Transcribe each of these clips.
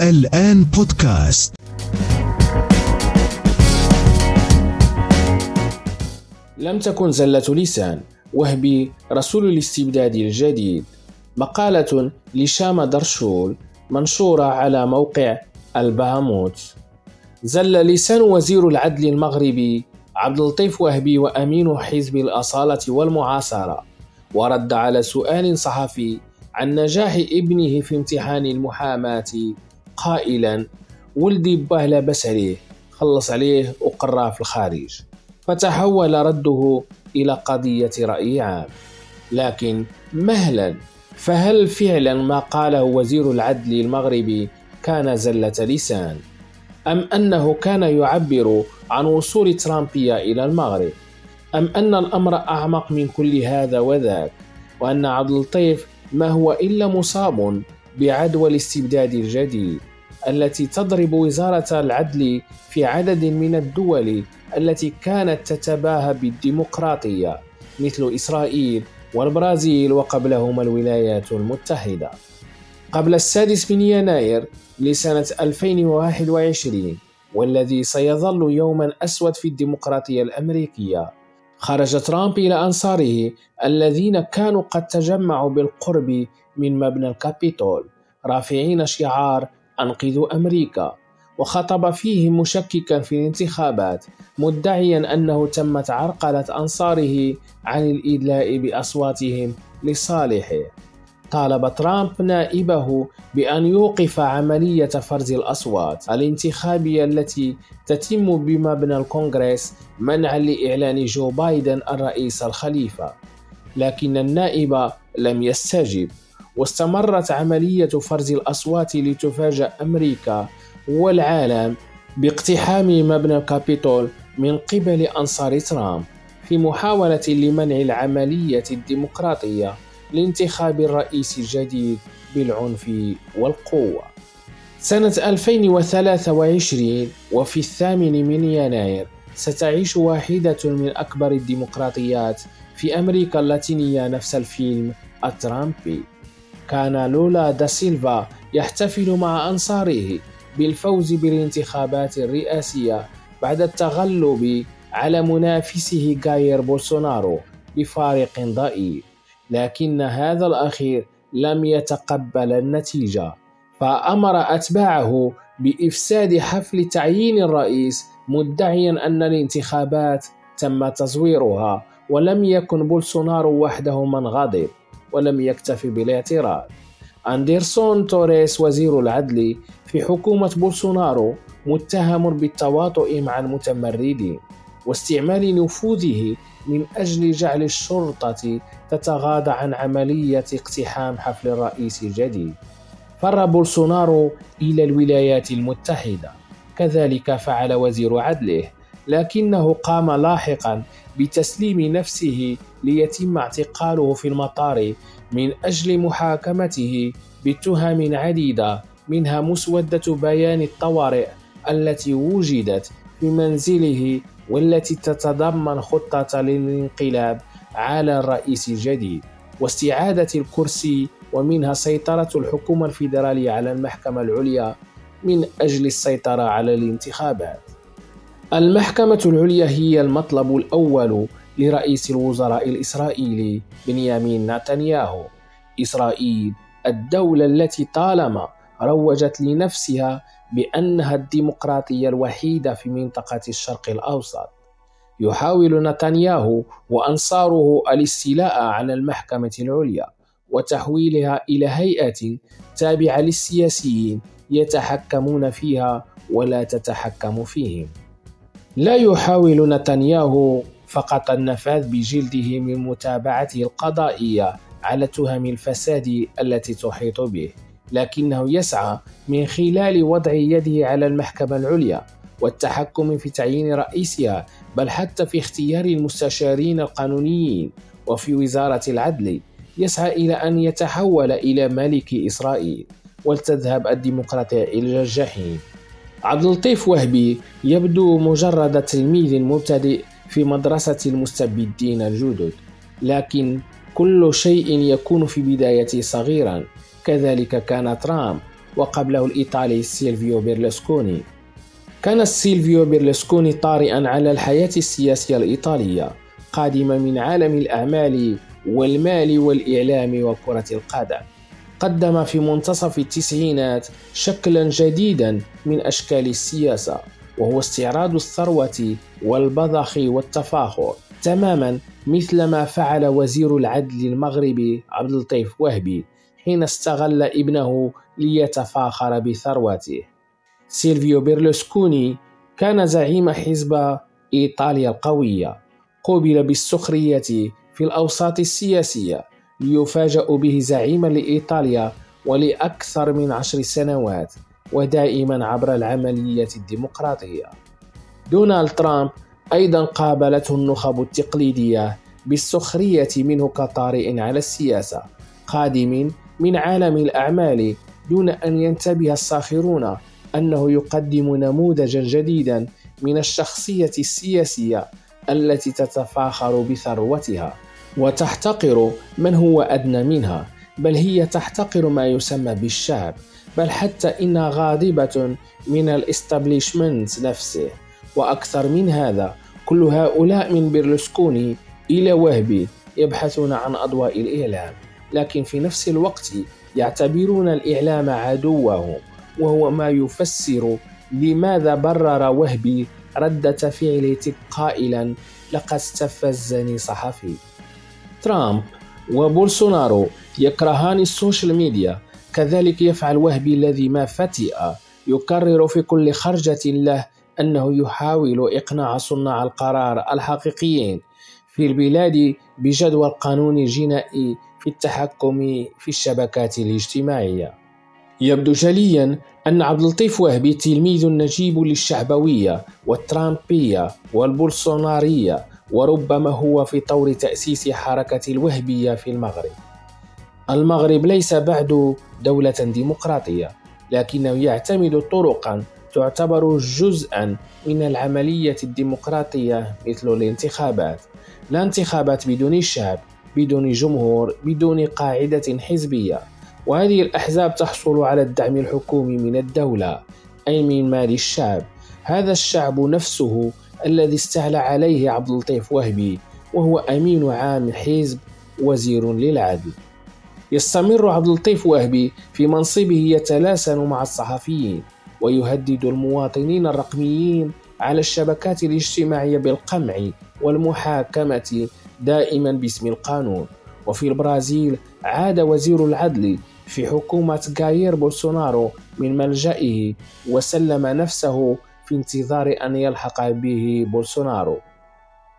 الآن بودكاست. لم تكن زلة لسان وهبي رسول الاستبداد الجديد. مقالة لشام درشول منشورة على موقع البهاموت. زل لسان وزير العدل المغربي عبد اللطيف وهبي وأمين حزب الأصالة والمعاصرة. ورد على سؤال صحفي عن نجاح ابنه في امتحان المحاماة. قائلا ولدي باه لاباس عليه خلص عليه وقراه في الخارج. فتحول رده إلى قضية رأي عام. لكن مهلا فهل فعلا ما قاله وزير العدل المغربي كان زلة لسان؟ أم أنه كان يعبر عن وصول ترامبيا إلى المغرب؟ أم أن الأمر أعمق من كل هذا وذاك وأن عبد اللطيف ما هو إلا مصاب بعدوى الاستبداد الجديد التي تضرب وزارة العدل في عدد من الدول التي كانت تتباهى بالديمقراطية مثل إسرائيل والبرازيل وقبلهما الولايات المتحدة. قبل السادس من يناير لسنة 2021 والذي سيظل يوما أسود في الديمقراطية الأمريكية. خرج ترامب إلى أنصاره الذين كانوا قد تجمعوا بالقرب من مبنى الكابيتول رافعين شعار أنقذوا أمريكا. وخطب فيه مشككا في الانتخابات مدعيا أنه تمت عرقلة أنصاره عن الإدلاء بأصواتهم لصالحه. طالب ترامب نائبه بأن يوقف عملية فرز الأصوات الانتخابية التي تتم بمبنى الكونغرس منعا لإعلان جو بايدن الرئيس الخليفة. لكن النائب لم يستجب. واستمرت عملية فرز الأصوات لتفاجأ أمريكا والعالم باقتحام مبنى الكابيتول من قبل أنصار ترامب في محاولة لمنع العملية الديمقراطية. لانتخاب الرئيس الجديد بالعنف والقوة. سنة 2023 وفي الثامن من يناير ستعيش واحدة من أكبر الديمقراطيات في أمريكا اللاتينية نفس الفيلم الترامبي. كان لولا دا سيلفا يحتفل مع أنصاره بالفوز بالانتخابات الرئاسية بعد التغلب على منافسه جاير بولسونارو بفارق ضئيل لكن هذا الأخير لم يتقبل النتيجة فأمر أتباعه بإفساد حفل تعيين الرئيس مدعيا أن الانتخابات تم تزويرها ولم يكن بولسونارو وحده من غضب ولم يكتف بالاعتراض. أندرسون توريس وزير العدل في حكومة بولسونارو متهم بالتواطؤ مع المتمردين. واستعمال نفوذه من أجل جعل الشرطة تتغاضى عن عملية اقتحام حفل الرئيس الجديد فر بولسونارو إلى الولايات المتحدة. كذلك فعل وزير عدله لكنه قام لاحقا بتسليم نفسه ليتم اعتقاله في المطار من أجل محاكمته بتهم عديدة منها مسودة بيان الطوارئ التي وجدت في منزله والتي تتضمن خطة للانقلاب على الرئيس الجديد واستعادة الكرسي ومنها سيطرة الحكومة الفيدرالية على المحكمة العليا من أجل السيطرة على الانتخابات. المحكمة العليا هي المطلب الأول لرئيس الوزراء الإسرائيلي بنيامين نتنياهو. إسرائيل الدولة التي طالما روجت لنفسها بأنها الديمقراطية الوحيدة في منطقة الشرق الأوسط. يحاول نتنياهو وأنصاره الاستيلاء على المحكمة العليا وتحويلها إلى هيئة تابعة للسياسيين يتحكمون فيها ولا تتحكم فيهم. لا يحاول نتنياهو فقط النفاذ بجلده من متابعته القضائية على تهم الفساد التي تحيط به، لكنه يسعى من خلال وضع يده على المحكمة العليا والتحكم في تعيين رئيسها بل حتى في اختيار المستشارين القانونيين. وفي وزارة العدل يسعى إلى أن يتحول إلى ملك إسرائيل ولتذهب الديمقراطية إلى الجحيم. عبد اللطيف وهبي يبدو مجرد تلميذ مبتدئ في مدرسة المستبدين الجدد لكن كل شيء يكون في بدايته صغيرا. كذلك كان ترامب وقبله الإيطالي سيلفيو بيرلسكوني. كان سيلفيو بيرلسكوني طارئا على الحياة السياسية الإيطالية قادما من عالم الأعمال والمال والإعلام وكرة القدم. قدم في منتصف التسعينات شكلا جديدا من أشكال السياسة وهو استعراض الثروة والبذخ والتفاخر تماما مثل ما فعل وزير العدل المغربي عبد اللطيف وهبي. حين استغل ابنه ليتفاخر بثروته. سيلفيو بيرلوسكوني كان زعيم حزب إيطاليا القوية. قوبل بالسخرية في الأوساط السياسية ليفاجأ به زعيما لإيطاليا ولأكثر من عشر سنوات ودائما عبر العملية الديمقراطية. دونالد ترامب أيضا قابلته النخب التقليدية بالسخرية منه كطارئ على السياسة قادم من عالم الأعمال دون أن ينتبه الساخرون أنه يقدم نموذجا جديدا من الشخصية السياسية التي تتفاخر بثروتها وتحتقر من هو أدنى منها بل هي تحتقر ما يسمى بالشعب بل حتى إنها غاضبة من ال establishment نفسه. وأكثر من هذا كل هؤلاء من بيرلسكوني إلى وهبي يبحثون عن أضواء الإعلام. لكن في نفس الوقت يعتبرون الإعلام عدوهم وهو ما يفسر لماذا برر وهبي ردة فعله قائلا لقد استفزني صحفي ترامب وبولسونارو يكرهان ال social media كذلك يفعل وهبي الذي ما فتئ. يكرر في كل خرجة له أنه يحاول إقناع صناع القرار الحقيقيين في البلاد بجدوى القانون الجنائي في التحكم في الشبكات الاجتماعية. يبدو جليا أن عبد اللطيف وهبي تلميذ نجيب للشعبوية والترامبية والبولسونارية وربما هو في طور تأسيس حركة الوهبية في المغرب. المغرب ليس بعد دولة ديمقراطية لكنه يعتمد طرقا تعتبر جزءا من العملية الديمقراطية مثل الانتخابات. لا انتخابات بدون الشعب بدون جمهور بدون قاعدة حزبية. وهذه الأحزاب تحصل على الدعم الحكومي من الدولة أي من مال الشعب. هذا الشعب نفسه الذي استعلى عليه عبد اللطيف وهبي وهو أمين عام حزب وزير للعدل. يستمر عبد اللطيف وهبي في منصبه يتلاسن مع الصحفيين ويهدد المواطنين الرقميين على الشبكات الاجتماعية بالقمع والمحاكمة دائما باسم القانون. وفي البرازيل عاد وزير العدل في حكومة جاير بولسونارو من ملجئه وسلم نفسه في انتظار أن يلحق به بولسونارو.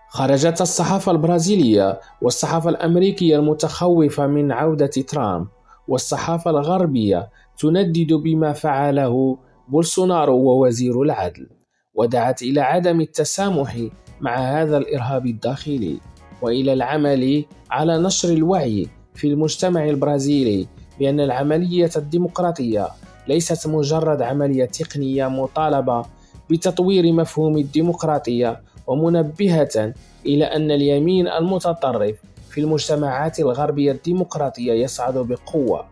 خرجت الصحافة البرازيلية والصحافة الأمريكية المتخوفة من عودة ترامب والصحافة الغربية تندد بما فعله بولسونارو ووزير العدل ودعت إلى عدم التسامح مع هذا الإرهاب الداخلي. وإلى العمل على نشر الوعي في المجتمع البرازيلي بأن العملية الديمقراطية ليست مجرد عملية تقنية مطالبة بتطوير مفهوم الديمقراطية ومنبهة إلى أن اليمين المتطرف في المجتمعات الغربية الديمقراطية يصعد بقوة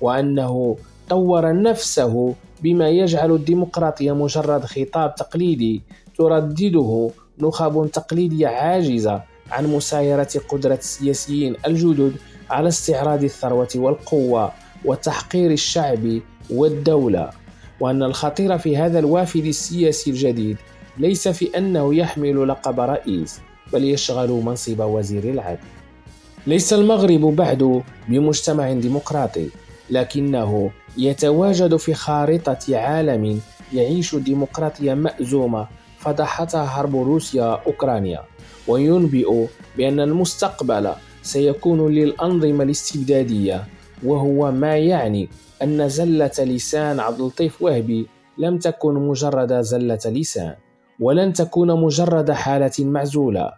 وأنه طور نفسه بما يجعل الديمقراطية مجرد خطاب تقليدي تردده نخب تقليدية عاجزة عن مسايرة قدرة السياسيين الجدد على استعراض الثروة والقوة وتحقير الشعب والدولة وأن الخطير في هذا الوافد السياسي الجديد ليس في أنه يحمل لقب رئيس بل يشغل منصب وزير العدل. ليس المغرب بعد بمجتمع ديمقراطي لكنه يتواجد في خارطة عالم يعيش ديمقراطية مأزومة فضحتها حرب روسيا أوكرانيا وينبئ بأن المستقبل سيكون للأنظمة الاستبدادية وهو ما يعني أن زلة لسان عبد اللطيف وهبي لم تكن مجرد زلة لسان ولن تكون مجرد حالة معزولة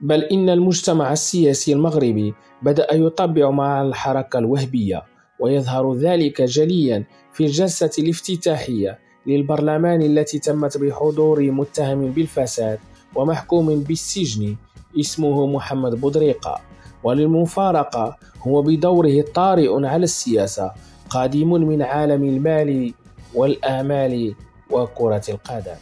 بل إن المجتمع السياسي المغربي بدأ يطبع مع الحركة الوهبية ويظهر ذلك جليا في الجلسة الافتتاحية للبرلمان التي تمت بحضور متهم بالفساد ومحكوم بالسجن اسمه محمد بودريقة. وللمفارقة هو بدوره طارئ على السياسة قادم من عالم المال والآمال وكرة القدم.